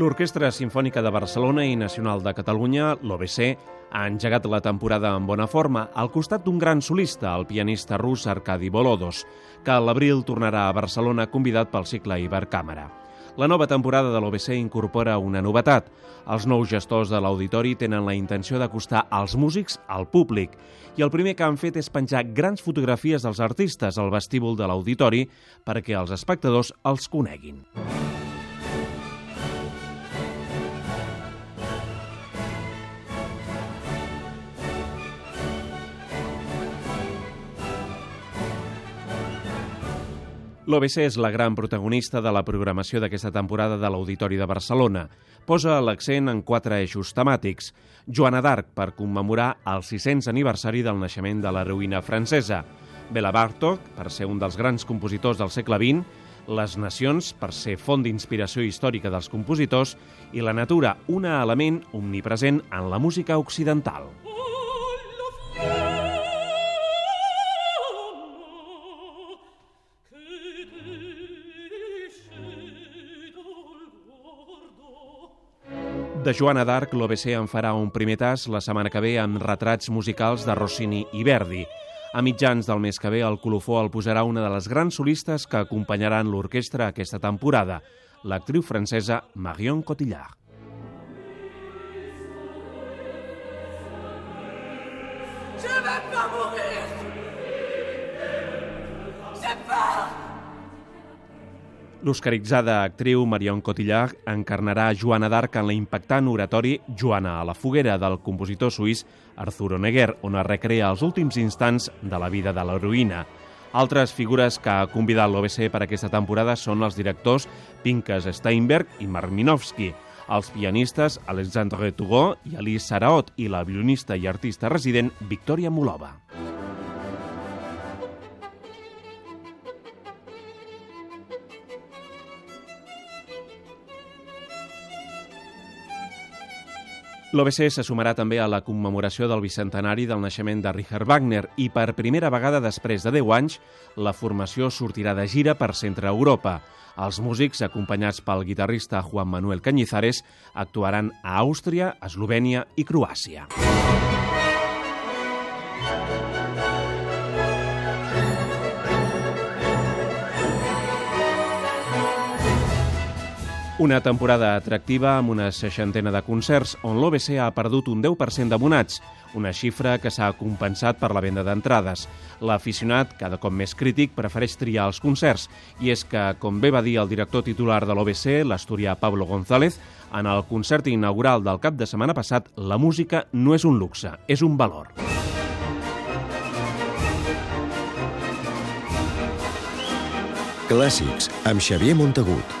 L'Orquestra Simfònica de Barcelona i Nacional de Catalunya, l'OBC, ha engegat la temporada en bona forma al costat d'un gran solista, el pianista rus Arkadi Volodos, que a l'abril tornarà a Barcelona convidat pel cicle Ibercàmera. La nova temporada de l'OBC incorpora una novetat. Els nous gestors de l'auditori tenen la intenció d'acostar els músics al públic i el primer que han fet és penjar grans fotografies dels artistes al vestíbul de l'auditori perquè els espectadors els coneguin. L'OBC és la gran protagonista de la programació d'aquesta temporada de l'Auditori de Barcelona. Posa l'accent en quatre eixos temàtics. Joana d'Arc, per commemorar el 600 aniversari del naixement de l'heroïna francesa. Bela Bartók, per ser un dels grans compositors del segle XX, les nacions, per ser font d'inspiració històrica dels compositors, i la natura, un element omnipresent en la música occidental. De Joana d'Arc, l'OBC en farà un primer tas la setmana que ve amb retrats musicals de Rossini i Verdi. A mitjans del mes que ve, el colofó el posarà una de les grans solistes que acompanyaran l'orquestra aquesta temporada, l'actriu francesa Marion Cotillard. Je vais pas mourir L'oscaritzada actriu Marion Cotillard encarnarà Joana d'Arc en la impactant oratori Joana a la foguera del compositor suís Arturo Neguer, on es recrea els últims instants de la vida de l'heroïna. Altres figures que ha convidat l'OBC per aquesta temporada són els directors Pinkas Steinberg i Mark Minowski, els pianistes Alexandre Tugó i Alice Saraot i la violinista i artista resident Victoria Mulova. L'OBC se sumarà també a la commemoració del bicentenari del naixement de Richard Wagner i per primera vegada després de 10 anys la formació sortirà de gira per centre Europa. Els músics, acompanyats pel guitarrista Juan Manuel Cañizares, actuaran a Àustria, Eslovènia i Croàcia. Una temporada atractiva amb una seixantena de concerts on l'OBC ha perdut un 10% d'abonats, una xifra que s'ha compensat per la venda d'entrades. L'aficionat, cada cop més crític, prefereix triar els concerts i és que, com bé va dir el director titular de l'OBC, l'asturià Pablo González, en el concert inaugural del cap de setmana passat, la música no és un luxe, és un valor. Clàssics, amb Xavier Montagut.